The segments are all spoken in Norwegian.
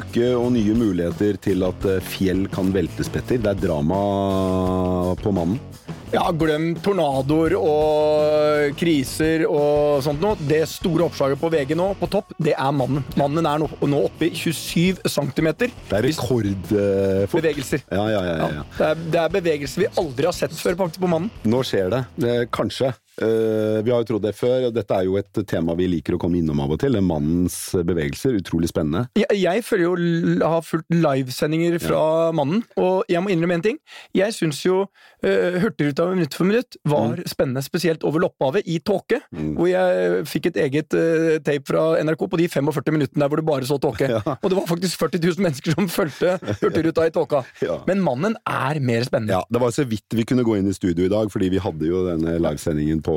Uke og nye muligheter til at eh, fjell kan veltes, Petter. Det er drama på mannen. Ja, glem tornadoer og kriser og sånt noe. Det store oppslaget på VG nå, på topp, det er mannen. Mannen er nå, nå oppe i 27 cm. Det er rekordfort. Bevegelser. Ja, ja, ja, ja, ja. Det, er, det er bevegelser vi aldri har sett før på mannen. Nå skjer det. Eh, Kanskje. Eh, Vi har jo trodd det før, og dette er jo et tema vi liker å komme innom av og til. Mannens bevegelser. Utrolig spennende. Jeg, jeg føler jo å har fulgt livesendinger fra mannen, og jeg må innrømme en ting. Jeg syns jo uh, Hurtigruta minutt for minutt var spennende, spesielt over Lopphavet, i tåke. Hvor jeg fikk et eget uh, tape fra NRK på de 45 minuttene der hvor du bare så tåke. Ja. Og det var faktisk 40 000 mennesker som fulgte Hurtigruta i tåka. Ja. Men mannen er mer spennende. Ja, Det var så vidt vi kunne gå inn i studio i dag, fordi vi hadde jo denne livesendingen på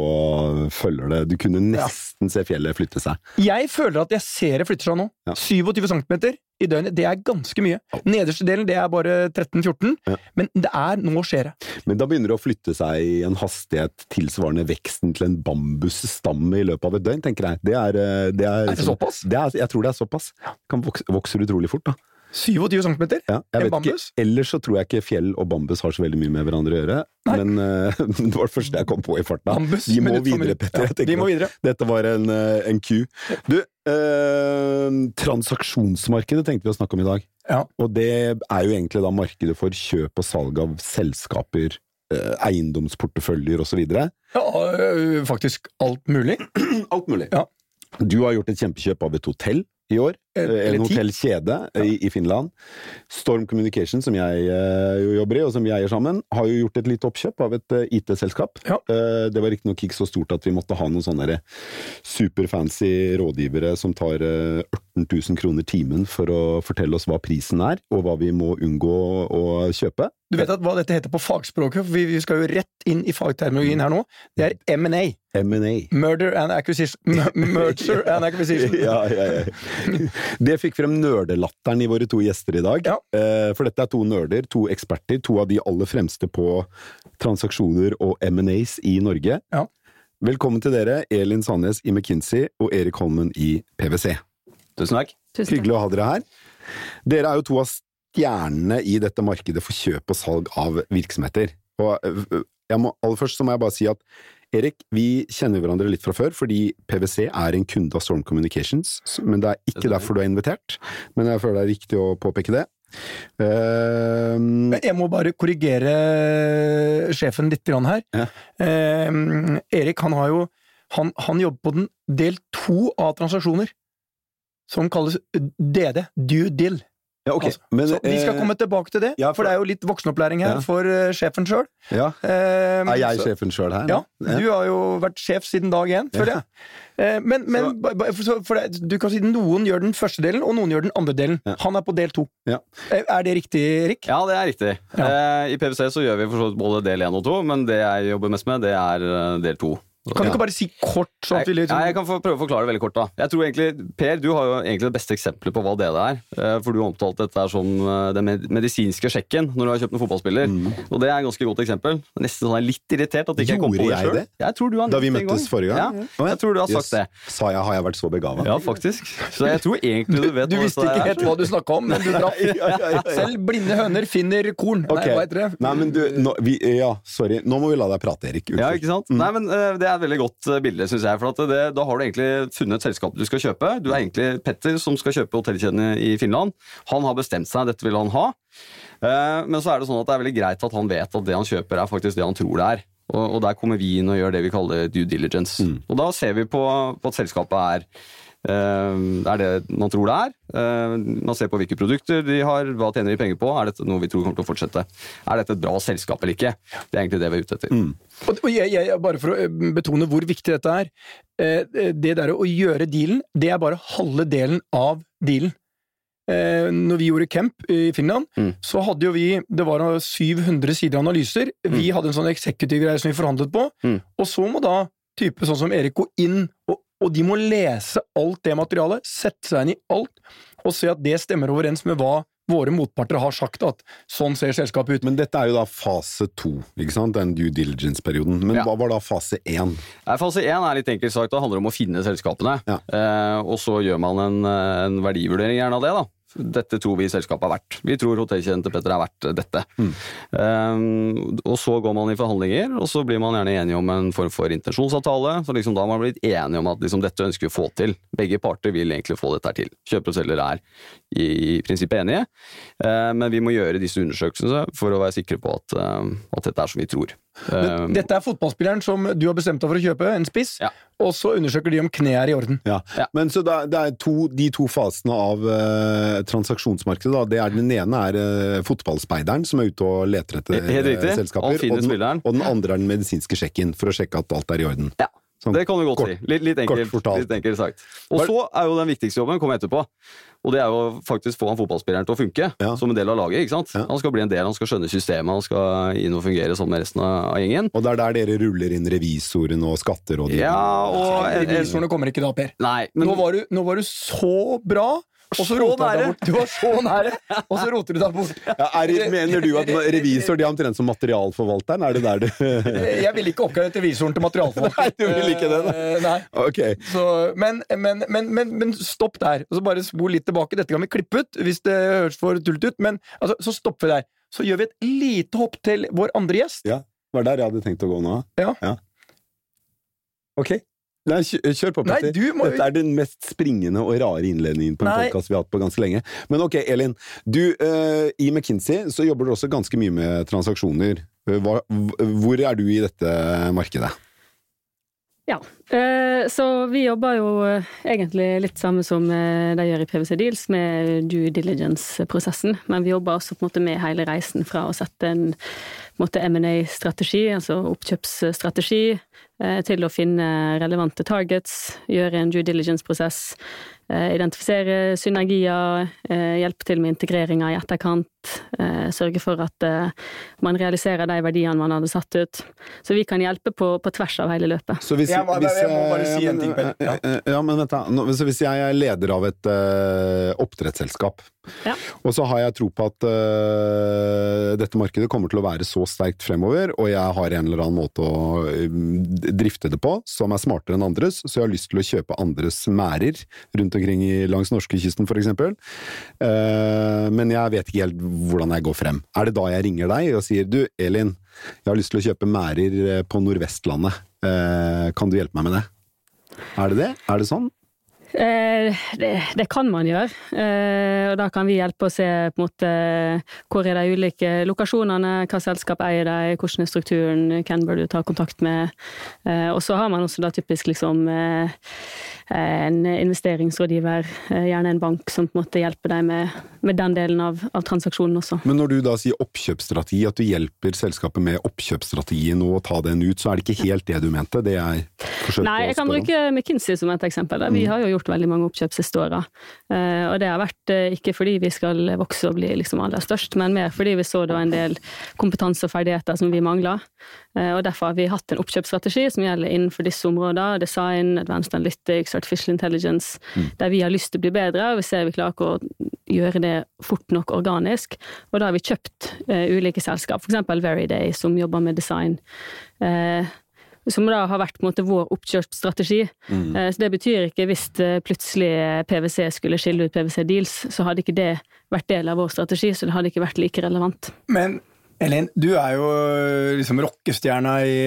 Følger det. Du kunne nesten se fjellet flytte seg. Jeg føler at jeg ser det flytter seg nå. Ja. 27 cm i døgnet, det er ganske mye. Nederste delen det er bare 13-14, Ja. men det er nå skjer det. Men da begynner det å flytte seg i en hastighet tilsvarende veksten til en bambusstamme i løpet av et døgn, tenker jeg. Det er, eh, det er, Er det såpass? Det er, jeg tror det er såpass. Kan vokse, vokser utrolig fort, da. 27 cm? Ja, En bambus? Ikke, ellers så tror jeg ikke fjell og bambus har så veldig mye med hverandre å gjøre. Nei. Men uh, det var det første jeg kom på i farta. Bambus, Vi må videre. Petter. Ja, vi må videre. Dette var en, eh, en Q. Du, uh, transaksjonsmarkedet tenkte vi å snakke om i dag. Ja. Og det er jo egentlig da markedet for kjøp og salg av selskaper, eiendomsporteføljer osv. Ja, faktisk alt mulig. Alt mulig. Ja. Du har gjort et kjempekjøp av et hotell i år. Eh, eh, En hotellkjede i, i Finland. Storm Communication, som jeg jo jobber i, og som vi eier sammen, har jo gjort et lite oppkjøp av et IT-selskap. Ja. Det var riktignok ikke så stort at vi måtte ha noen sånne superfancy rådgivere som tar eh, 18 000 kroner timen for å fortelle oss hva prisen er, og hva vi må unngå å kjøpe. Du vet at hva dette heter på fagspråket, for vi, vi skal jo rett inn i fagterminologien her nå. Det er M&A. M&A. Murder and acquisition. M- Merger and acquisition. ja, ja, ja. Det fikk frem nerdelatteren i våre to gjester i dag. Ja. Eh, For dette er to nerder, to eksperter, to av de aller fremste på transaksjoner og M&As i Norge. Ja. Velkommen til dere, Elin Sandnes i McKinsey og Erik Holmen i PwC. Tusen takk. Hyggelig å ha dere her. Dere er jo to av stjernene i dette markedet for kjøp og salg av virksomheter. Og øh, jeg må, aller først så må jeg bare si at Erik, vi kjenner hverandre litt fra før, fordi PwC er en kunde av Storm Communications, men det er ikke derfor du er invitert. Men jeg føler det er riktig å påpeke det. Uh, Jeg må bare korrigere sjefen litt her. Ja. Uh, Erik han har jo han, han jobber på den del to av transaksjoner, som kalles DD, due deal. Ja, okay. Altså, Men, så vi skal eh, komme tilbake til det, ja, for, for- det er jo litt voksenopplæring her Ja. for uh, sjefen sjøl. ja. Er jeg sjefen sjøl her? Ja, du har jo vært sjef siden dag én, føler jeg. Uh, Men, men Så- ba- ba- for, så- for det, du kan si noen gjør den første delen, og noen gjør den andre delen. Ja. Han er på del to. Ja. Er det riktig, Rik? Ja, det er riktig. Uh, I PwC så gjør vi for så vidt både del 1 og 2, men det jeg jobber mest med, det er del 2. Kan du ikke bare si kort? sånn at vi Nei, liksom... nei, jeg kan få prøve å forklare det veldig kort. da Jeg tror egentlig, Per, du har jo egentlig det beste eksempelet på hva det er. Eh, For du har omtalt dette er som eh, den medisinske sjekken når du har kjøpt en fotballspiller. Og det er et ganske godt eksempel. Nesten sånn er litt irritert at ikke jeg kom Gjorde på det jeg selv. det? Jeg tror du har Da vi møttes gang. forrige gang? Ja, jeg tror du har sagt yes. det. Sa jeg har jeg vært så begava? Ja, faktisk. Så jeg tror egentlig du vet Du hva visste ikke er. helt hva du snakka om, men du traff. Ja. Selv blinde høner finner korn. Okay. Nei, hva heter det? Nei, men du, nå, vi, ja, sorry. Nå må vi la deg prate, Erik. Ja, ikke sant? Nei, men eh, Det er et veldig godt eh, bilde, syns jeg. For at det, da har du egentlig funnet et selskap du skal kjøpe. Du er egentlig Petter som skal kjøpe hotellkjedene i Finland. Han har bestemt seg, dette vil han ha. Eh, Men så er det sånn at det er veldig greit at han vet at det han kjøper, er faktisk det han tror det er. Og, og der kommer vi inn og gjør det vi kaller due diligence. Og da ser vi på, på at selskapet er er det man tror det er. Eh, man ser på hvilke produkter de har, hva tjener de penger på. Er dette noe vi tror kommer til å fortsette? Er dette et bra selskap eller ikke? Det er egentlig det vi er ute etter. Mm. og jeg, jeg, bare for å eh, betone hvor viktig dette er. Eh, det der å gjøre dealen, det er bare halve delen av dealen. Eh, når vi gjorde camp i Finland, Mm. så hadde jo vi Det var 700 sider analyser. Vi hadde en sånn executive-greie som vi forhandlet på. Mm. Og så må da type sånn som Erik gå inn, og, og de må lese alt det materialet, sette seg inn i alt, og se at det stemmer overens med hva våre motparter har sagt, at sånn ser selskapet ut. Men dette er jo da fase to, ikke sant? Den due diligence-perioden. Men Ja. hva var da fase én? Fase én er litt enkelt sagt, det handler om å finne selskapene. Ja. Eh, og så gjør man en, eh, en verdivurdering gjerne av det. da. Dette tror vi selskapet er verdt. Vi tror hotellkjeden til Petter er verdt dette. dette. Um, og så går man i forhandlinger, og så blir man gjerne enige om en form for intensjonsavtale. Så liksom da har man blitt enige om at liksom dette ønsker vi å få til. Begge parter vil egentlig få dette til. Kjøper og selger er i, i prinsippet enige, uh, men vi må gjøre disse undersøkelsene for å være sikre på at, uh, at dette er som vi tror. Men Dette er fotballspilleren som du har bestemt deg for å kjøpe, en spiss, Ja. Og så undersøker de om kneet er i orden. Ja. Ja. Men så det er, det er to, de to fasene av uh, transaksjonsmarkedet, da. Det er, den ene er uh, fotballspeideren som er ute og leter etter eh, selskaper. Og, den, og den andre er den medisinske sjekken, for å sjekke at alt er i orden. Ja, Sånn det kan du godt kort- si. Litt, litt, enkelt, litt enkelt sagt. Og så er jo den viktigste jobben kommer etterpå. Og det er jo faktisk få han fotballspilleren til å funke Ja. som en del av laget. ikke sant? Ja. Han skal bli en del, han skal skjønne systemet, han skal inn og fungere sammen med resten av av gjengen. Og det er der dere ruller inn revisorene og skatterådgiverne? Ja, og Revisorene kommer ikke da, Per. Nei, men Nå var, du, nå var du så bra, og så roter du deg bort. Du var så nære, og så roter du deg bort. Ja, er, mener du at revisor de er omtrent som materialforvalteren? Er det der du Jeg ville ikke oppgradert revisoren til materialforvalter. Nei, du ville ikke det, da. Eh, Nei. Okay. Så, men, men, men, men, men stopp der. Og så bare spol litt tilbake. Dette kan vi klippe ut hvis det høres for tullete ut, men altså, så stopper vi der. Så gjør vi et lite hopp til vår andre gjest. Ja, Det var der jeg hadde tenkt å gå nå. Ja. Ok. Nei, kjør, kjør på, Petter. du må Dette er den mest springende og rare innledningen på en podkast vi har hatt på ganske lenge. Men ok, Elin. Du, uh, I McKinsey så jobber du også ganske mye med transaksjoner. Eh, Hva, hvor er du i dette markedet? Ja, eh, så vi jobber jo eh, egentlig litt samme som eh, de gjør i PwC Deals, med due diligence-prosessen. Men vi jobber også på en måte med hele reisen fra å sette en M&A-strategi, altså oppkjøpsstrategi, til å finne relevante targets, gjøre en due diligence-prosess, identifisere synergier, hjelpe til med integreringa i etterkant, sørge for at eh, man realiserer de verdiene man hadde satt ut. Så vi kan hjelpe på, på tvers av hele løpet. Så hvis, Jeg må- hvis, jeg må bare eh, si ja, en ting, Pelle. Ja. eh, eh, Ja, men vent da. Nå- så Hvis jeg er leder av et uh, oppdrettsselskap, Ja. og så har jeg tro på at uh, dette markedet kommer til å være så sterkt fremover, og jeg har en eller annen måte å uh, drifte det på som er smartere enn andres, så jeg har lyst til å kjøpe andres mærer rundt omkring i, langs norskekysten for eksempel. Eh, men jeg vet ikke helt hvordan jeg går frem. Er det da jeg ringer deg og sier du, Elin, jeg har lyst til å kjøpe mærer eh, på Nordvestlandet. Eh, kan du hjelpe meg med det? Er det det? Er det sånn? Eh, det, det kan man gjøre, eh, og da kan vi hjelpe å se på en måte hvor er de ulike lokasjonene, hva selskap eier de, hvordan er strukturen, hvem bør du ta kontakt med. Eh, og så har man også da typisk liksom en investeringsrådgiver, gjerne en bank, som på en måte hjelper deg med, med den delen av, av transaksjonen også. Men når du da sier oppkjøpsstrategi, at du hjelper selskapet med oppkjøpsstrategien og å ta den ut, så er det ikke helt det du mente? Det jeg forsøkte Nei, jeg kan bruke McKinsey som et eksempel. Vi har jo gjort veldig mange oppkjøp siste åra. Eh, og det har vært eh, ikke fordi vi skal vokse og bli liksom aller størst, men mer fordi vi så det var en del kompetanse og ferdigheter som vi mangla. Eh, og derfor har vi hatt en oppkjøpsstrategi som gjelder innenfor disse områdene. Design, advanced analytics, artificial intelligence. Der vi har lyst til å bli bedre, og vi ser vi klarer ikke å gjøre det fort nok organisk. Og da har vi kjøpt eh, ulike selskap, f.eks. Veryday, som jobber med design. Eh, som da har vært på en måte vår oppkjøpsstrategi. Mm. Så det betyr ikke hvis eh, plutselig PwC skulle skille ut PwC Deals, så hadde ikke det vært del av vår strategi, så det hadde ikke vært like relevant. Men Elin, du er jo liksom rockestjerna i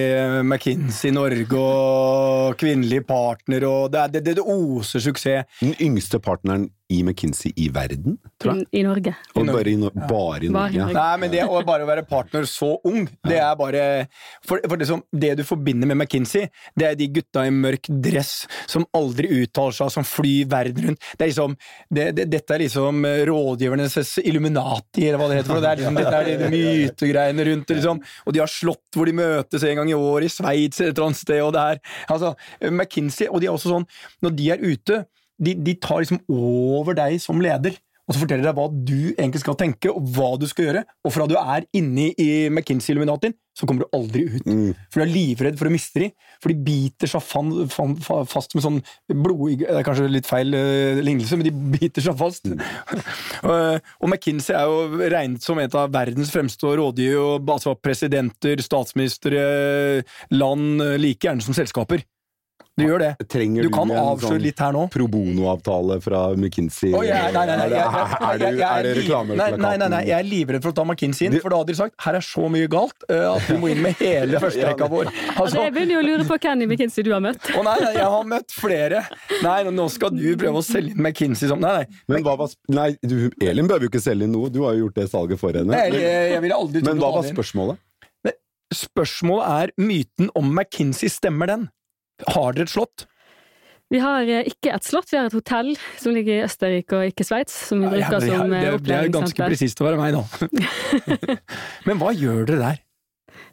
McKinsey Norge og kvinnelig partner, og det, er, det, det, det oser suksess. Den yngste partneren i McKinsey i verden, tror jeg. I, I Norge. Og bare i, no bare i Bare i Norge. Nei, men det å bare være partner så ung, det er bare For, for det, som, det du forbinder med McKinsey, det er de gutta i mørk dress som aldri uttaler seg, som flyr verden rundt. Det er liksom, det, det, dette er liksom eh, rådgivernes Illuminati, eller hva det heter. for. Det er liksom, dette er de mytegreiene rundt det, liksom. Og de har slott hvor de møtes en gang i året, i Sveits eller et eller annet sted, og det er altså, McKinsey, og de er også sånn, når de er ute de, de tar liksom over deg som leder, og så forteller deg hva du egentlig skal tenke, og hva du skal gjøre. Og fra du er inni i McKinsey-illuminatin, så kommer du aldri ut. For du er livredd for å miste dem, for de biter seg fan, fan, fast med sånn blodig Det er kanskje litt feil uh, lignelse, men de biter seg fast. og, og McKinsey er jo regnet som et av verdens fremste rådgivere, altså presidenter, statsministre, land, like gjerne som selskaper. Du gjør det. Trenger Du kan avsløre sånn litt her nå. pro bono-avtale fra McKinsey? Oh, jeg- nei, nei, nei, Er det- det- liv- nei, nei, nei, nei, jeg er livredd for å ta McKinsey inn, for da hadde de sagt her er så mye galt eh, at vi må inn med hele førsterekka vår. Altså, jeg begynner jo å lure på hvem i McKinsey du har møtt. å nei, nei, jeg har møtt flere. Nei, nå skal du prøve å selge inn McKinsey som Nei, nei. Men hva var Nei, du, Elin behøver jo ikke selge inn noe, du har jo gjort det salget for henne. Nei, jeg, jeg ville aldri Men hva var spørsmålet? Spørsmålet er myten om McKinsey, stemmer den? Har dere et slott? Vi har eh, ikke et slott, vi har et hotell som ligger i Østerrike og ikke Sveits, som vi Ja, bruker det, som er- eh, det, er er ganske opplæringssenter. presist å være meg, da. Men hva gjør dere der?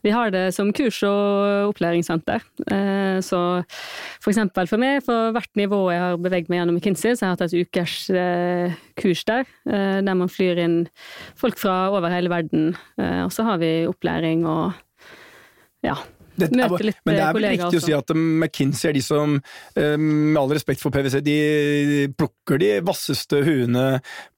Vi har det som kurs- og opplæringssenter. Eh, Så for eksempel for meg, for hvert nivå jeg har beveget meg gjennom McKinsey, så har jeg hatt et ukers eh, kurs der, eh, der man flyr inn folk fra over hele verden. Eh, Og så har vi opplæring og ja. Det Møte litt, men det eh, er vel kollegaer riktig å si at McKinsey er de som, eh, med all respekt for PwC, de plukker de vasseste huene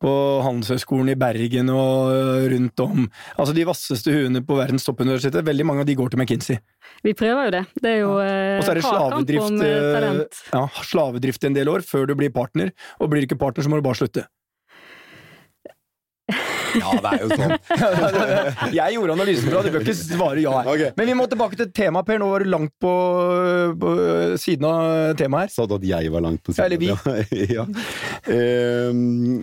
på Handelshøyskolen i Bergen og eh, rundt om. Altså de vasseste huene på verdens toppuniversitet. Veldig mange av de går til McKinsey. Vi prøver jo det. Det er jo ja. Og så er det slavedrift, eh, eh, ja, slavedrift en del år før du blir partner. Og blir du ikke partner, så må du bare slutte. Ja, det er jo sånn. Jeg gjorde analysen bra, du bør ikke svare ja. her. Okay. Men vi må tilbake til temaet, Per. Nå var du langt på, på siden av temaet her. Sa du at jeg var langt på siden? eller vi. ja. Uh,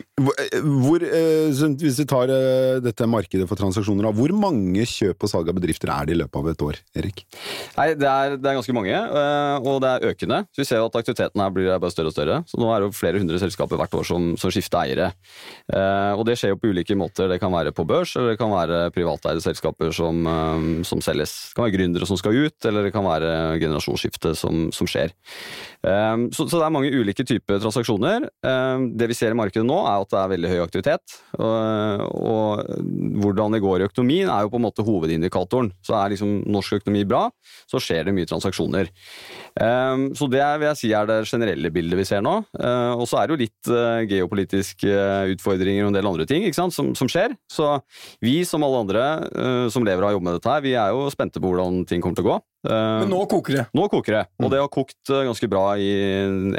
hvor- eh, hvis vi tar uh, dette markedet for transaksjoner, da, hvor mange kjøp og salg av bedrifter er det i løpet av et år, Erik? Nei, det er, det er ganske mange, og det er økende. Så Vi ser jo at aktiviteten her blir bare større og større. Så Nå er det jo flere hundre selskaper hvert år som, som skifter eiere. Eh, og Det skjer jo på ulike måter. Det kan være på børs, eller det kan være privateide selskaper som, øh, som selges. Det kan være gründere som skal ut, eller det kan være generasjonsskifte som, som skjer. Eh, så, så det er mange ulike typer transaksjoner. Eh, det vi ser i markedet nå, er at det er veldig høy aktivitet. Og, og hvordan det går i økonomien er jo på en måte hovedindikatoren. Så er liksom norsk økonomi bra, så skjer det mye transaksjoner. Så det vil jeg si er det generelle bildet vi ser nå. Og så er det jo litt geopolitiske utfordringer og en del andre ting som, som skjer. Så vi som alle andre uh, som lever og har jobbet med dette her, vi er jo spente på hvordan ting kommer til å gå. Uh, Men nå koker det. nå koker det, og det har kokt uh, ganske bra i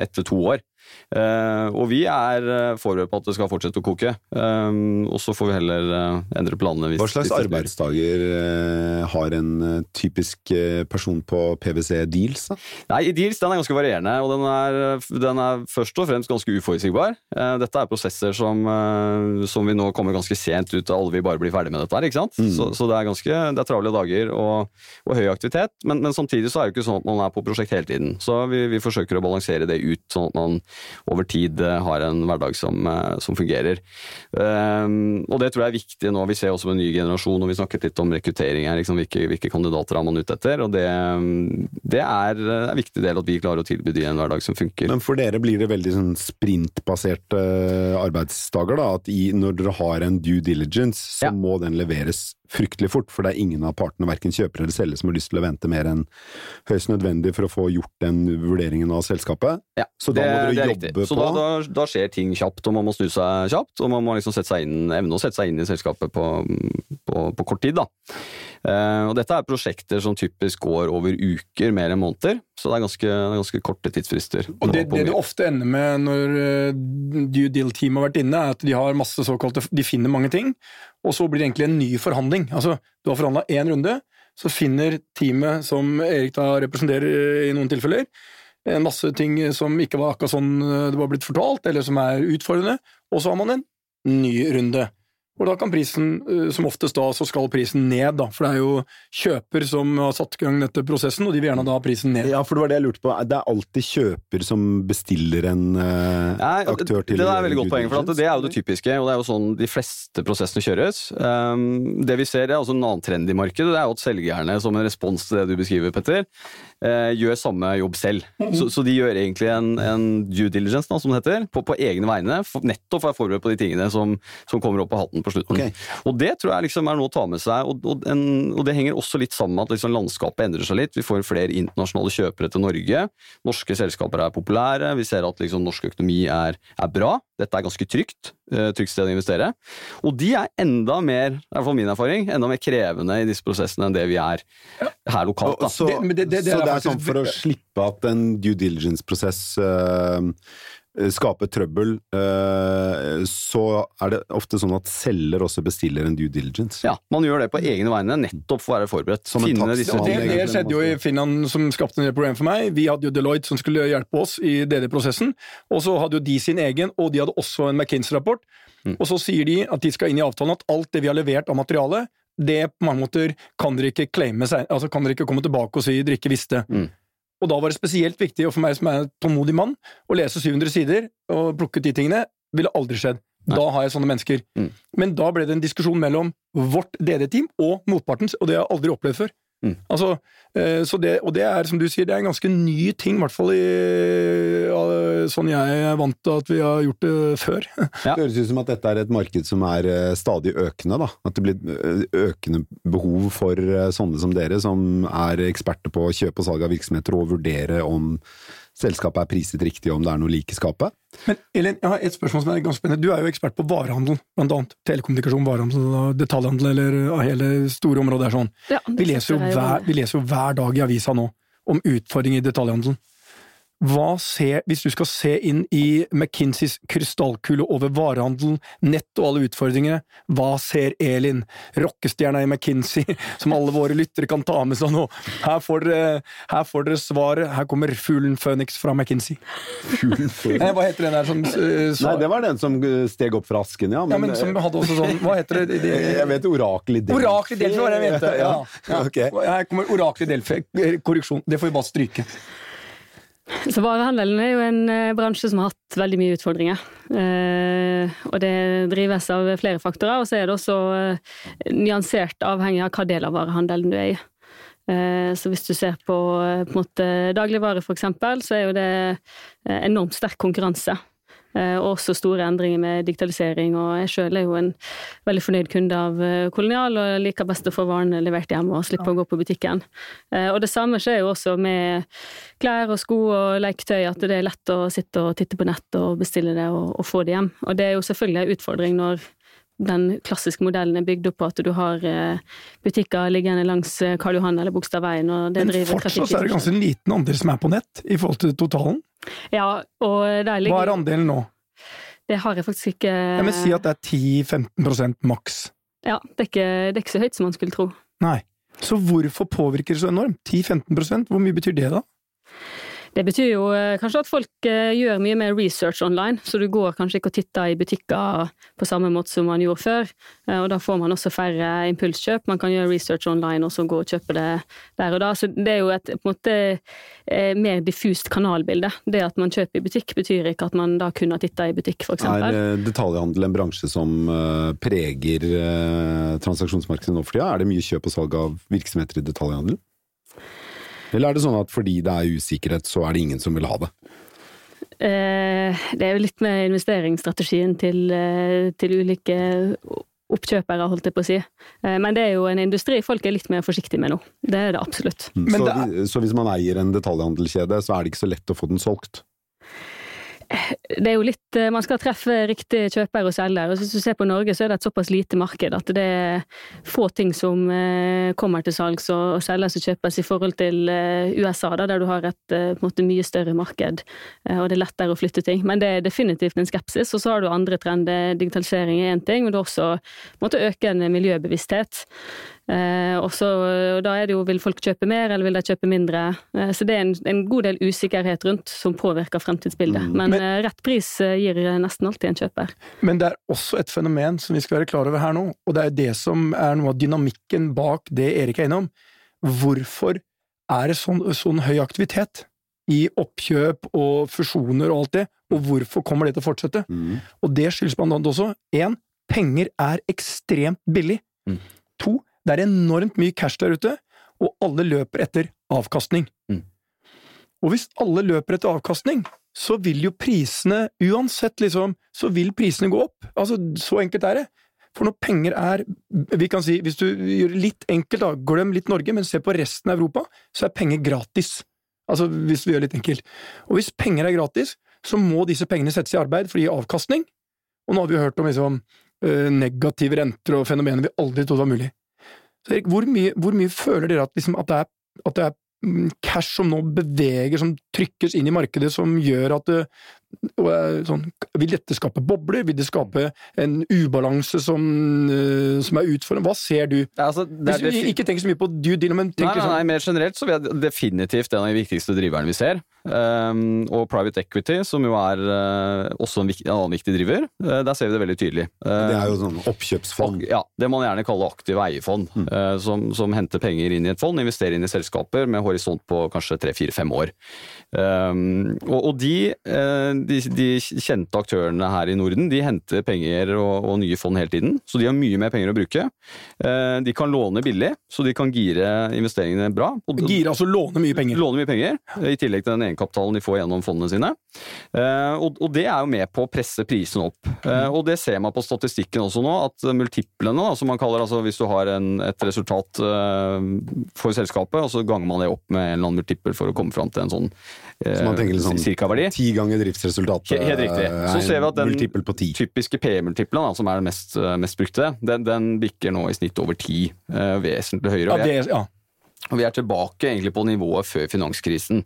ett til to år. Uh, og vi er uh, forberedt på at det skal fortsette å koke. Um, og så får vi heller endre planene. Hvis, Hva slags arbeidsdager eh, har en eh, typisk eh, person på PwC Deals? Da? Nei, Deals den er ganske varierende, og den er, den er først og fremst ganske uforutsigbar. Eh, Dette er prosesser som, eh, som vi nå kommer ganske sent ut av, alle vil bare bli ferdig med dette her, ikke sant? Så, så det er ganske det er travle dager og, og høy aktivitet, men, men samtidig så er det ikke sånn at man er på prosjekt hele tiden. Så vi, vi forsøker å balansere det ut, sånn at man over tid eh, har en hverdag som, eh, som fungerer. Um, og det tror jeg er viktig nå. Vi ser også med en ny generasjon, og vi snakket litt om rekruttering her, liksom, hvilke, hvilke kandidater er man ute etter, og det, det er en viktig del at vi klarer å tilby de en hverdag som funker. Men for dere blir det veldig sånn sprintbaserte eh, arbeidsdager, da? At i, når dere har en due diligence, så Ja. må den leveres fryktelig fort, for det er ingen av partene, verken kjøper eller selger, som har lyst til å vente mer enn høyst nødvendig for å få gjort den vurderingen av selskapet. Ja, Så da det, må dere er jobbe riktig. Så på da, da, da skjer ting kjapt, og man må snu seg kjapt. Og man må liksom sette seg inn, evne å sette seg inn i selskapet på, på, på kort tid. da. Eh, og dette er prosjekter som typisk går over uker, mer enn måneder. Så det er ganske, ganske korte tidsfrister. Og det, det du ofte ender med når eh, due deal-teamet har vært inne, er at de har masse såkalte De finner mange ting, og så blir det egentlig en ny forhandling. Altså, du har forhandla én runde, så finner teamet som Erik da representerer i noen tilfeller, en masse ting som ikke var akkurat sånn eh, det var blitt fortalt, eller som er utfordrende, og så har man en ny runde. Og da kan prisen, eh, som oftest da, så skal prisen ned, da. For det er jo kjøper som har satt i gang dette prosessen, og de vil gjerne da ha prisen ned. Ja, for det var det jeg lurte på. Det er alltid kjøper som bestiller en uh, Nei, aktør til Det er et veldig godt poeng, for at det er jo det typiske, og det er jo sånn de fleste prosessene kjøres. Um, det vi ser, er også en annen trend i markedet, det er jo at selgerne, som en respons til det du beskriver, Petter, gjør samme jobb selv. Så, så de gjør egentlig en, en due diligence, da, som det heter, på, på egne vegne, for, nettopp for å være forberedt på de tingene som, som kommer opp på hatten på slutten. Okay. Og det tror jeg liksom er noe å ta med seg, og, og, en, og det henger også litt sammen med at liksom landskapet endrer seg litt. Vi får flere internasjonale kjøpere til Norge. Norske selskaper er populære. Vi ser at liksom norsk økonomi er, er bra. Dette er ganske trygt. eh, Trygt sted å investere. Og de er enda mer, i hvert fall min erfaring, enda mer krevende i disse prosessene enn det vi er her lokalt. Da. Så, Det- det- det- det så er det er faktisk sånn for å slippe at en due diligence-prosess eh, skaper trøbbel, eh, så er det ofte sånn at selger også bestiller en due diligence. Ja, Man gjør det på egne vegne, nettopp for å være forberedt. Som en disse Det, det skjedde jo i Finland, som skapte en del problem for meg. Vi hadde jo Deloitte som skulle hjelpe oss i DD-prosessen, og så hadde jo de sin egen, og de hadde også en McKinsey-rapport. Og så sier de at de skal inn i avtalen at alt det vi har levert av materiale, det på mange måter kan dere ikke claime seg, altså kan dere ikke komme tilbake og si dere ikke visste. Mm. Og da var det spesielt viktig, og for meg som er en tålmodig mann, å lese 700 sider og plukke ut de tingene, ville aldri skjedd. Da har jeg sånne mennesker. Mm. Men da ble det en diskusjon mellom vårt DD-team og motpartens, og det har jeg aldri opplevd før. Mm. Altså, eh, så det, og det er, som du sier, det er en ganske ny ting, i hvert fall i, ja, sånn jeg er vant til at vi har gjort det før. Ja. Det høres ut som at dette er et marked som er eh, stadig økende. Da. At det blir eh, økende behov for eh, sånne som dere, som er eksperter på kjøp og salg av virksomheter, og vurdere om selskapet er priset riktig, og om det er noe lik i skapet. Men Elin, jeg har et spørsmål som er ganske spennende. Du er jo ekspert på varehandel, blant annet. Telekommunikasjon, varehandel, detaljhandel, eller hele store områder er sånn. Ja, Vi leser, jo hver, vi leser jo hver dag i avisa nå om utfordringer i detaljhandelen. Hva ser, hvis du skal se inn i McKinseys krystallkule over varehandelen, nett og alle utfordringene, hva ser Elin, rockestjerna i McKinsey, som alle våre lyttere kan ta med seg nå? Her får dere, her får dere svaret. Her kommer fuglen Phoenix fra McKinsey. Nei, hva heter den der som så, Nei, det var den som eh, steg opp fra asken, ja. ja, men som hadde også sånn Hva heter det? det, eh, jeg vet orakel i Delfi. Orakel i Delfi var det jeg mente. Ja. Ja. Okay. Her kommer Orakel i Delfi. Korreksjon. Det får vi bare stryke. Så varehandelen er jo en eh, bransje som har hatt veldig mye utfordringer. Eh, og det drives av flere faktorer, og så er det også eh, nyansert avhengig av hva del av varehandelen du er i. Så hvis du ser på, på dagligvare eksempel, så er jo det enormt sterk konkurranse. Eh, og også store endringer med digitalisering, og jeg sjøl er jo en veldig fornøyd kunde av eh, Kolonial, og liker best å få varene levert hjem og slippe å gå på butikken. Eh, og det samme skjer jo også med klær og sko og leketøy, at det er lett å sitte og titte på nett og bestille det og, og få det hjem. Og det er jo selvfølgelig en utfordring når den klassiske modellen er bygd opp på at du har eh, butikker liggende langs eh, Karl Johan eller Bogstadveien, og det Men driver fortsatt så er det ganske en liten andel som er på nett i forhold til totalen. Ja, og der Hva er andelen nå? Det har jeg faktisk ikke Jeg vil si at det er 10-15% maks. Ja, det er, ikke, det er ikke så høyt som man skulle tro. Nei. Så hvorfor påvirker det så enormt? 10-15 Hvor mye betyr det, da? Det betyr jo eh, kanskje at folk eh, gjør mye mer research online, så du går kanskje ikke og titter i butikker på samme måte som man gjorde før. Eh, Og da får man også færre impulskjøp. Man kan gjøre research online og så gå og kjøpe det der og da. Så det er jo et måte mer diffust kanalbilde. Det at man kjøper i butikk betyr ikke at man da kun har titta i butikk, for Er detaljhandel en bransje som preger transaksjonsmarkedet nå for tida? Er det mye kjøp og salg av virksomheter i detaljhandel? Eller er det sånn at fordi det er usikkerhet, så er det ingen som vil ha det? Eh, Det er jo litt med investeringsstrategien til, eh, til ulike oppkjøpere, holdt jeg på å si. Eh, Men det er jo en industri folk er litt mer forsiktige med nå. Det er det absolutt. Men så, det er- så hvis man eier en detaljhandelskjede, så er det ikke så lett å få den solgt? Det er jo litt eh, Man skal treffe riktig kjøper og selger. Og hvis du ser på Norge, så er det et såpass lite marked at det er få ting som eh, kommer til salgs og selges og kjøpes i forhold til eh, USA, da, der du har et måte mye større marked, og det er lettere å flytte ting. Men det er definitivt en skepsis. Og så har du andre trender. Digitalisering er én ting, men det er også måte økende miljøbevissthet. Eh, også, og da er det jo vil folk kjøpe mer, eller vil de kjøpe mindre? Eh, så det er en, en god del usikkerhet rundt som påvirker fremtidsbildet. Men, Men- eh, rett pris eh, gir nesten alltid en kjøper. Men det er også et fenomen som vi skal være klar over her nå, og det er det som er noe av dynamikken bak det Erik er innom. Hvorfor er det sånn, sånn høy aktivitet i oppkjøp og fusjoner og alt det, og hvorfor kommer det til å fortsette? Mm. Og det skyldes blant annet også én, penger er ekstremt billig. Mm. Det er enormt mye cash der ute, og alle løper etter avkastning. Mm. Og hvis alle løper etter avkastning, så vil jo prisene uansett, liksom, så vil prisene gå opp. Altså, så enkelt er det. For når penger er Vi kan si, hvis du gjør det litt enkelt, da, glem litt Norge, men se på resten av Europa, så er penger gratis. Altså, hvis vi gjør det litt enkelt. Og hvis penger er gratis, så må disse pengene settes i arbeid for å gi avkastning. Og nå har vi hørt om liksom, eh, negative renter og fenomener vi aldri trodde var mulig. Så Erik, hvor mye, hvor mye føler dere at, liksom, at det er, at det er mm, cash som nå beveger, som trykkes inn i markedet, som gjør at det, eh, sånn, Vil dette skape bobler? Vil det skape en ubalanse som, eh, som er utfordrende? Hva ser du? Ja, altså, det er Hvis vi ikke tenker så mye på due deal, men Nei, tenker nei, nei, sånn mer generelt så vil jeg definitivt en av de viktigste driverne vi ser. Um, og private equity, som jo er uh, også en, en annen viktig driver, uh, der ser vi det veldig tydelig. Uh, Det er jo sånn oppkjøpsfond. ja, Det man gjerne kaller aktive eierfond, uh, som, som henter penger inn i et fond, investerer inn i selskaper med horisont på kanskje tre-fire-fem år. Um, og, og de, uh, de, de kjente aktørene her i Norden de henter penger og, og nye fond hele tiden, så de har mye mer penger å bruke. Uh, de kan låne billig, så de kan gire investeringene bra. Og- Gire, altså låne mye penger. Låne mye penger, i tillegg til den egenkapitalen de får gjennom fondene sine. Eh, og, og det er jo med på å presse prisen opp. Eh, og det ser man på statistikken også nå, at multiplene, da, som man kaller altså hvis du har en, et resultat eh, for selskapet, og så ganger man det opp med en eller annen multiple for å komme fram til en sånn eh, Så man tenker sånn cirka-verdi. Ti ganger driftsresultatet Helt riktig. er Så ser vi at den typiske PE-multiplen, som er den mest, eh, mest brukte, den, den bikker nå i snitt over ti. eh, vesentlig høyere. Ja, det, ja. og vi er tilbake egentlig på nivået før finanskrisen,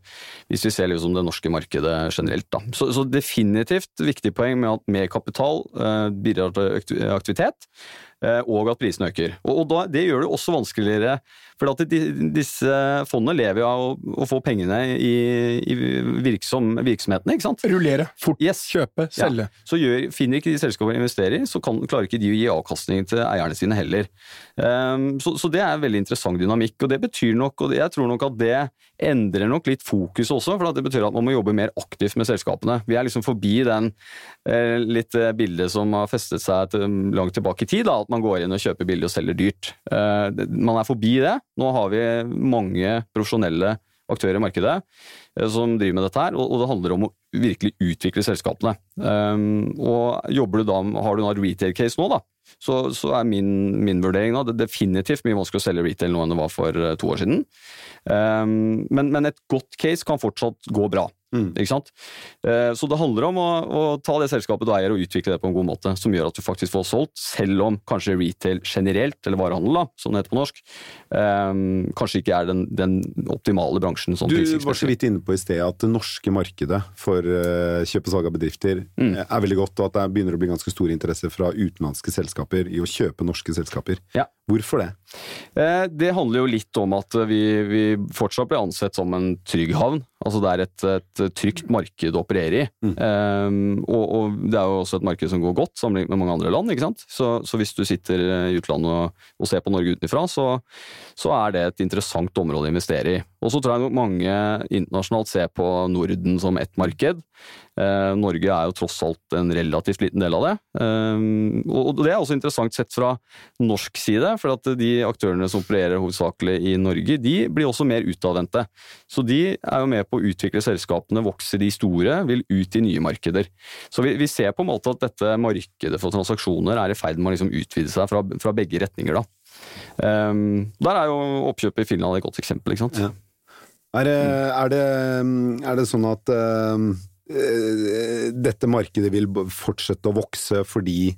hvis vi ser liksom det norske markedet generelt. Da. Så, så definitivt viktig poeng med at mer kapital eh, bidrar til aktivitet, eh, og at prisene øker. Og, og da, Det gjør det også vanskeligere, for at de, disse fondene lever jo av å, å få pengene i, i virksom, virksomhetene. ikke sant? Rullere. Fort. Yes. Kjøpe. Selge. Ja. Så gjør, finner ikke de selskapene investerer i, så kan, klarer ikke de å gi avkastning til eierne sine heller. Um, så, så det er en veldig interessant dynamikk, og det betyr nok, og jeg tror nok at det endrer nok litt fokus også, for det betyr at man må jobbe mer aktivt med selskapene. Vi er liksom forbi den eh, litt eh, bildet som har festet seg til, langt tilbake i tid, da, at man går inn og kjøper billig og selger dyrt. Eh, man er forbi det. Nå har vi mange profesjonelle aktører i markedet som driver med dette her, og, det handler om å virkelig utvikle selskapene. Um, og jobber du da, Har du en retail-case nå, da, så, så er min, min vurdering da, det er definitivt mye vanskeligere å selge retail nå enn det var for eh, to år siden. Um, men, men et godt case kan fortsatt gå bra. Mm. Ikke sant? Eh, Så det handler om å, å ta det selskapet du eier og utvikle det på en god måte, som gjør at du faktisk får solgt, selv om kanskje retail generelt, eller varehandel, da, som det heter på norsk, um, kanskje ikke er den, den optimale bransjen. Sånn Du var så vidt inne på i sted at det norske markedet for eh, kjøp og salg av bedrifter Mm. eh, er veldig godt, og at det begynner å bli ganske stor interesse fra utenlandske selskaper i å kjøpe norske selskaper. Ja. Hvorfor det? Eh, Det handler jo litt om at vi, vi fortsatt blir ansett som en trygg havn. Altså det er et, et trygt marked å operere i. Mm. Um, og, og det er jo også et marked som går godt sammenlignet med mange andre land. ikke sant? Så, så hvis du sitter i utlandet og, og ser på Norge utenfra, så, så er det et interessant område å investere i. Og så tror jeg nok mange internasjonalt ser på Norden som ett marked. Eh, Norge er jo tross alt en relativt liten del av det. Eh, og det er også interessant sett fra norsk side, for at de aktørene som opererer hovedsakelig i Norge, de blir også mer utadvendte. Så de er jo med på å utvikle selskapene, vokse de store, vil ut i nye markeder. Så vi, vi ser på en måte at dette markedet for transaksjoner er i ferd med å liksom utvide seg fra, fra begge retninger. da. Eh, der er jo oppkjøpet i Finland et godt eksempel. ikke sant? Ja. Er det, er det, er det sånn at dette markedet vil fortsette å vokse fordi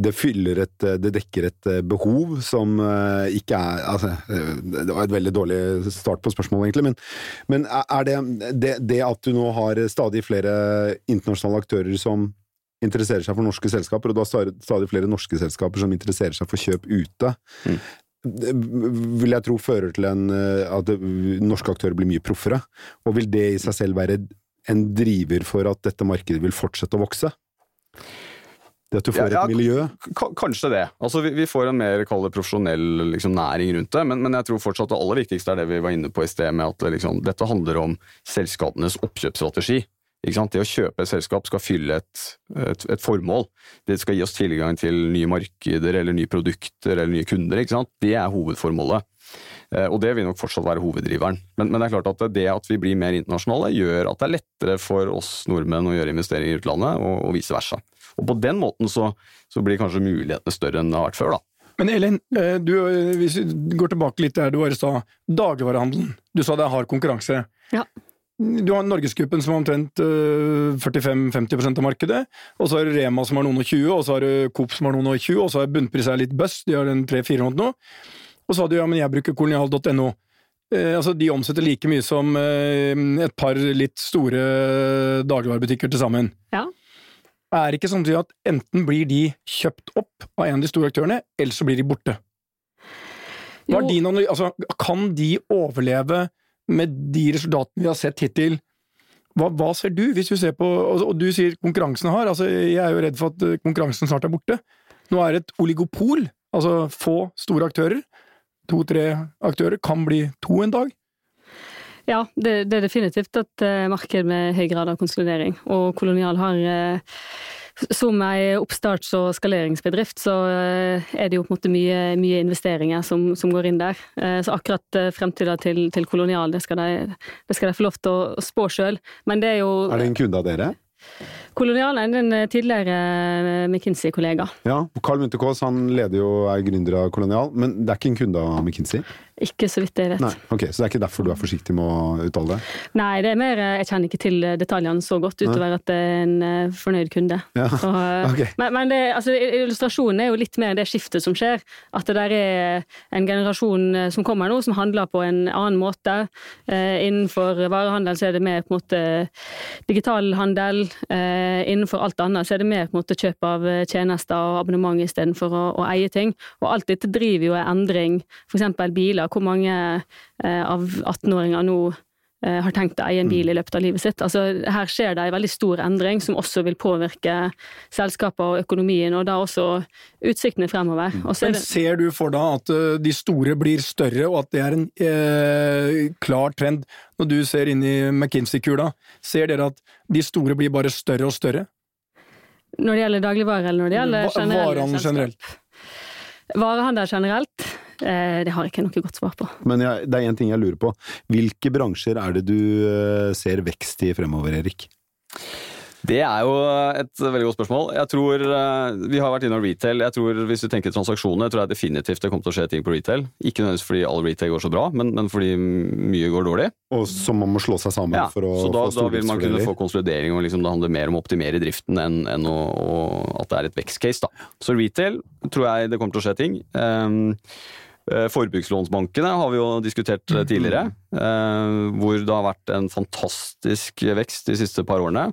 det fyller et Det dekker et eh, behov som eh, ikke er altså, eh, Det var et veldig dårlig start på spørsmålet, egentlig, men, men er det, det det at du nå har stadig flere internasjonale aktører som interesserer seg for norske selskaper, og har stadig flere norske selskaper som interesserer seg for kjøp ute, Mm. vil jeg tro fører til en, eh, at norske aktører blir mye proffere. Og vil det i seg selv være en driver for at dette markedet vil fortsette å vokse? Det at du får Ja, ja, et miljø? Kanskje det. Altså, vi, vi får en mer det, profesjonell liksom, næring rundt det, men, men jeg tror fortsatt det aller viktigste er det vi var inne på i sted, med at det, liksom, dette handler om selskapenes oppkjøpsstrategi. Det å kjøpe et selskap skal fylle et, et, et formål. Det skal gi oss tilgang til nye markeder eller nye produkter eller nye kunder. Det er hovedformålet. Eh, Og det vil nok fortsatt være hoveddriveren. Men, men det er klart at det at vi blir mer internasjonale, gjør at det er lettere for oss nordmenn å gjøre investeringer i utlandet, og, og vice versa. Og på den måten så, så blir kanskje mulighetene større enn det har vært før, da. Men Elin, eh, du, eh, hvis vi går tilbake litt der du bare sa. Dagligvarehandelen. Du sa det er hard konkurranse. Ja. Du har Norgesgruppen som har omtrent eh, 45-50% av markedet. Og så har du Rema som har noen og 20, og så har du Coop som har noen og 20, og så er bunnpris er litt bøss, de har en 300-400 nå. Og så har du ja, men jeg bruker kolonial.no. Eh, altså, de omsetter like mye som eh, et par litt store dagligvarebutikker til sammen. Ja. Er det ikke sånn at enten blir de kjøpt opp av en av de store aktørene, eller så blir de borte? Din altså, kan de overleve med de resultatene vi har sett hittil? Hva, hva ser du, hvis du ser på Og, og du sier konkurransen har. Altså, jeg er jo redd for at eh, konkurransen snart er borte. Nå er det et oligopol, altså få store aktører. To-tre aktører kan bli to en dag. Ja, det, det er definitivt et eh, marked med høy grad av konsolidering. Og Kolonial har eh, som ei oppstarts- og skaleringsbedrift, så eh, er det jo på en måte mye, mye investeringer som, som går inn der. Så akkurat fremtida til, til Kolonial, det skal, de, det skal de få lov til å spå sjøl. Men det er jo Er det en kunde av dere? Kolonial er en eh, tidligere eh, McKinsey-kollega. Ja. Carl Munthe Kaas leder jo er gründer av Kolonial, men det er ikke en kunde av McKinsey? Ikke så vidt jeg vet. Nei, ok, Så det er ikke derfor du er forsiktig med å uttale det? Nei, det er mer eh, Jeg kjenner ikke til detaljene så godt, utover at det er en fornøyd kunde. Ja, Så, okay. Men, men det, altså, illustrasjonen er jo litt mer det skiftet som skjer. At det der er en generasjon som kommer nå, som handler på en annen måte. Innenfor varehandel så er det mer på en måte digital handel. Eh, innenfor alt annet så er det mer på en måte kjøp av eh, tjenester og abonnement istedenfor å, å eie ting. Og alt dette driver jo en endring. Eksempel biler. Hvor mange eh, av 18-åringer nå eh, har tenkt å eie en bil i løpet av livet sitt. Altså, her skjer det en veldig stor endring som også vil påvirke selskaper og økonomien, og da også utsiktene fremover. Er Men ser du for deg at eh, de store blir større, og at det er en eh, klar trend? Når du ser inn i McKinsey-kula, ser dere at de store blir bare større og større? når det gjelder dagligvarer, eller når det gjelder generelle varehandel generelt. Varehandel generelt, eh, det har jeg ikke noe godt svar på. Men jeg, det er én ting jeg lurer på. Hvilke bransjer er det du eh, ser vekst i fremover, Erik? Det er jo et veldig godt spørsmål. Jeg tror, eh, Vi har vært innom retail. Jeg tror Hvis du tenker transaksjoner, tror jeg definitivt det kommer til å skje ting på retail. Ikke nødvendigvis fordi all retail går så bra, men, men fordi mye går dårlig. Og som man må slå seg sammen Ja, for å så da, få da vil man kunne få konsolidering, og liksom det handler mer om å optimere driften enn, enn å, å, at det er et vekstcase. da. Så retail tror jeg det kommer til å skje ting. Um, eh, Forbrukslånsbankene har vi jo diskutert eh, tidligere, eh, hvor det har vært en fantastisk vekst de siste par årene.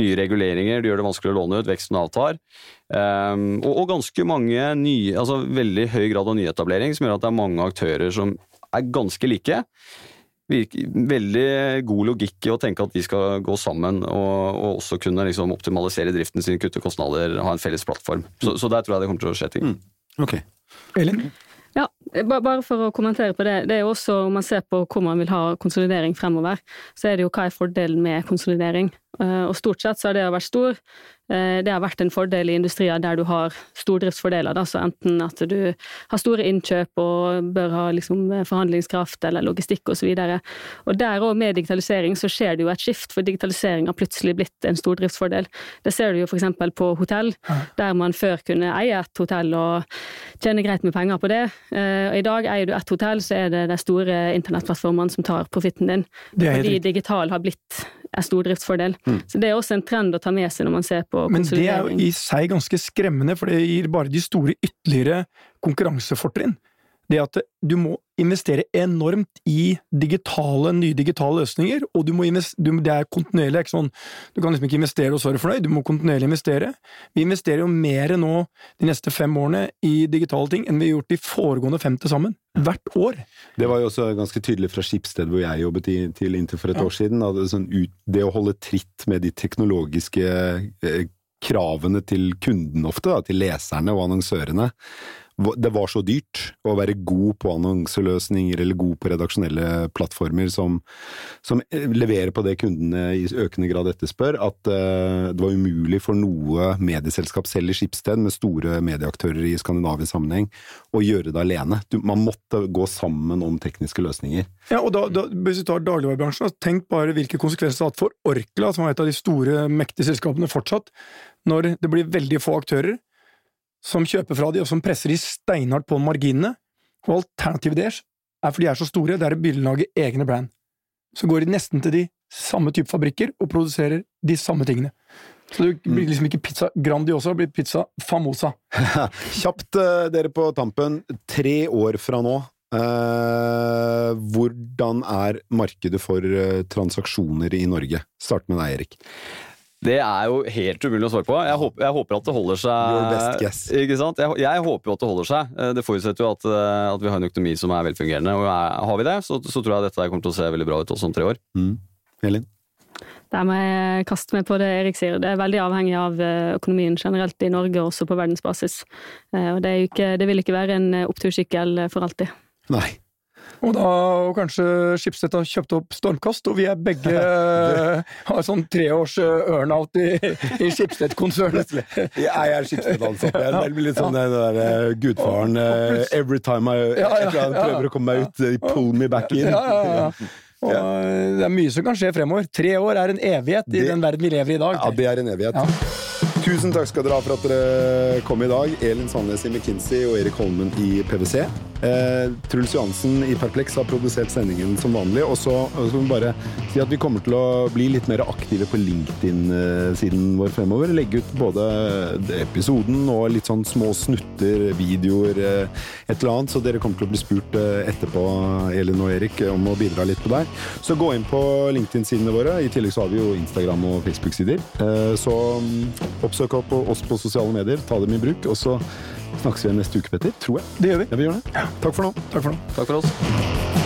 Nye reguleringer, det gjør det vanskelig å låne ut, veksten avtar. Og, ganske mange nye, altså veldig høy grad av nyetablering, som gjør at det er mange aktører som er ganske like veldig god logikk i å tenke at de skal gå sammen og, og også kunne liksom optimalisere driften sin, kutte kostnader, ha en felles plattform. Så, så der tror jeg det kommer til å skje ting. Ok. Elin? Ja, bare for å kommentere på det. Det er jo også, Om man ser på hvor man vil ha konsolidering fremover, så er det jo hva er fordelen med konsolidering. Eh, Og Stort sett så har det vært stor. Eh, Det har vært en fordel i industrier der du har stordriftsfordeler. Da, så enten at du har store innkjøp og bør ha liksom forhandlingskraft eller logistikk osv. Og der òg med digitalisering så skjer det jo et skift, for digitalisering har plutselig blitt en stordriftsfordel. Det ser du jo f.eks. på hotell, der man før kunne eie et hotell og tjene greit med penger på det. Eh, og I dag eier du ett hotell, så er det de store internettplattformene som tar profitten din. Fordi digital har blitt en stordriftsfordel. Så det er også en trend å ta med seg når man ser på Men det er jo i seg ganske skremmende, for det gir bare de store ytterligere konkurransefortrinn. Det at du må investere enormt i digitale, nye digitale løsninger, og du må du, det er kontinuerlig. Ikke sånn, du kan liksom ikke investere og så er du fornøyd, du må kontinuerlig investere. Vi investerer jo mer nå de neste fem årene i digitale ting enn vi har gjort de foregående fem til sammen. Hvert år. Det var jo også ganske tydelig fra Skipsted, hvor jeg jobbet i, til inntil for et år siden. At det, sånn ut, det å holde tritt med de teknologiske eh, kravene til kunden ofte, da, til leserne og annonsørene. Det var så dyrt å være god på annonseløsninger eller god på redaksjonelle plattformer som, som eh, leverer på det kundene i økende grad etterspør, at uh, det var umulig for noe medieselskap, selv i Skipsted, med store medieaktører i skandinavisk sammenheng, å gjøre det alene. Du, man måtte gå sammen om tekniske løsninger. Ja, og da, da, Hvis du tar dagligvarebransjen, tenk bare hvilke konsekvenser det har hatt for Orkla, som er et av de store, mektige selskapene fortsatt, når det blir veldig få aktører som kjøper fra de, og som presser de steinhardt på marginene. Og alternativet deres er fordi de er så store, det er å begynne å lage egne brand. Så går de nesten til de samme type fabrikker og produserer de samme tingene. Så det blir liksom ikke pizza Grandiosa, det blir pizza Famosa. Kjapt, eh, dere på tampen. Tre år fra nå. Uh, hvordan er markedet for uh, transaksjoner i Norge? Start med deg, Erik. Det er jo helt umulig å svare på. Jeg håper, jeg håper at det holder seg. Your best guess. Ikke sant? Jeg, jeg håper jo at det holder seg. Eh, Det forutsetter jo at, eh, at vi har en økonomi som er velfungerende. Og er, har vi det, så, så tror jeg dette kommer til å se veldig bra ut også om tre år. Mm. Elin? Der må jeg kaste meg på det Erik sier. Det er veldig avhengig av eh, økonomien generelt i Norge, også på verdensbasis. Eh, Og det, er jo ikke, det vil ikke være en opptursykkel for alltid. Nei. Og da og kanskje Skipstedt har kjøpt opp Stormkast, og vi er begge har sånn treårs eh, earnout i, i Skipstedt-konsernet. Jeg er Skipstedt-ansatt. Jeg er litt sånn den der eh, gudfaren eh, Every time I Ja, ja, ja. prøver å komme meg ut, pull me back in. Ja, ja. Og eh, det er mye som kan skje fremover. Tre år er en evighet i Det- den verden vi lever i i dag. Ja, det er en evighet. Tusen takk skal dere ha for at dere kom i dag. Elin Sandnes i McKinsey og Erik Holmen i PwC. Eh, Truls Johansen i Perplex har produsert sendingen som vanlig. Og så skal vi bare si at vi kommer til å bli litt mer aktive på LinkedIn-siden vår fremover. Legge ut både episoden og litt sånn små snutter, videoer, eh, et eller annet. Så dere kommer til å bli spurt eh, etterpå, Elin og Erik, om å bidra litt på der. Så gå inn på LinkedIn-sidene våre. I tillegg så har vi jo Instagram og Facebook-sider. Eh, Så mm, oppsøk opp oss på sosiale medier, ta dem i bruk, og så snakkes vi igjen neste uke, Petter. Tror jeg. Det gjør vi. Ja, vi gjør det. Takk for nå. Takk for nå. Takk for oss.